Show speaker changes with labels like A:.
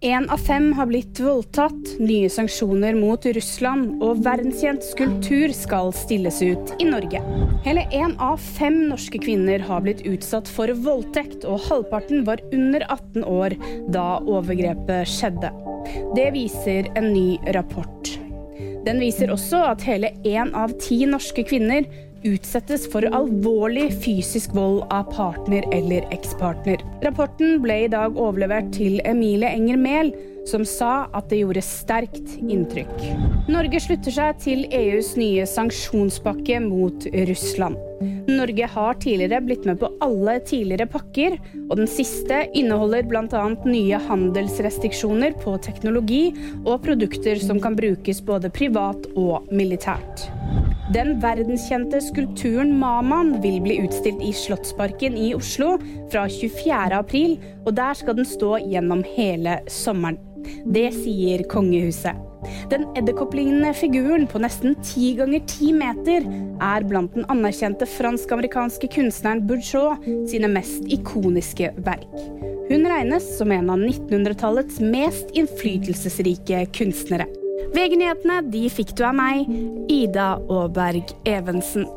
A: Én av fem har blitt voldtatt, nye sanksjoner mot Russland og verdenskjent skulptur skal stilles ut i Norge. Hele én av fem norske kvinner har blitt utsatt for voldtekt, og halvparten var under 18 år da overgrepet skjedde. Det viser en ny rapport. Den viser også at hele én av ti norske kvinner utsettes for alvorlig fysisk vold av partner eller ekspartner. Rapporten ble i dag overlevert til Emilie Enger Mehl, som sa at det gjorde sterkt inntrykk. Norge slutter seg til EUs nye sanksjonspakke mot Russland. Norge har tidligere blitt med på alle tidligere pakker, og den siste inneholder bl.a. nye handelsrestriksjoner på teknologi og produkter som kan brukes både privat og militært. Den verdenskjente skulpturen Maman vil bli utstilt i Slottsparken i Oslo fra 24.4, og der skal den stå gjennom hele sommeren. Det sier kongehuset. Den edderkopplignende figuren på nesten ti ganger ti meter er blant den anerkjente fransk-amerikanske kunstneren Bourgeois sine mest ikoniske verk. Hun regnes som en av 1900-tallets mest innflytelsesrike kunstnere. VG-nyhetene fikk du av meg, Ida Aaberg Evensen.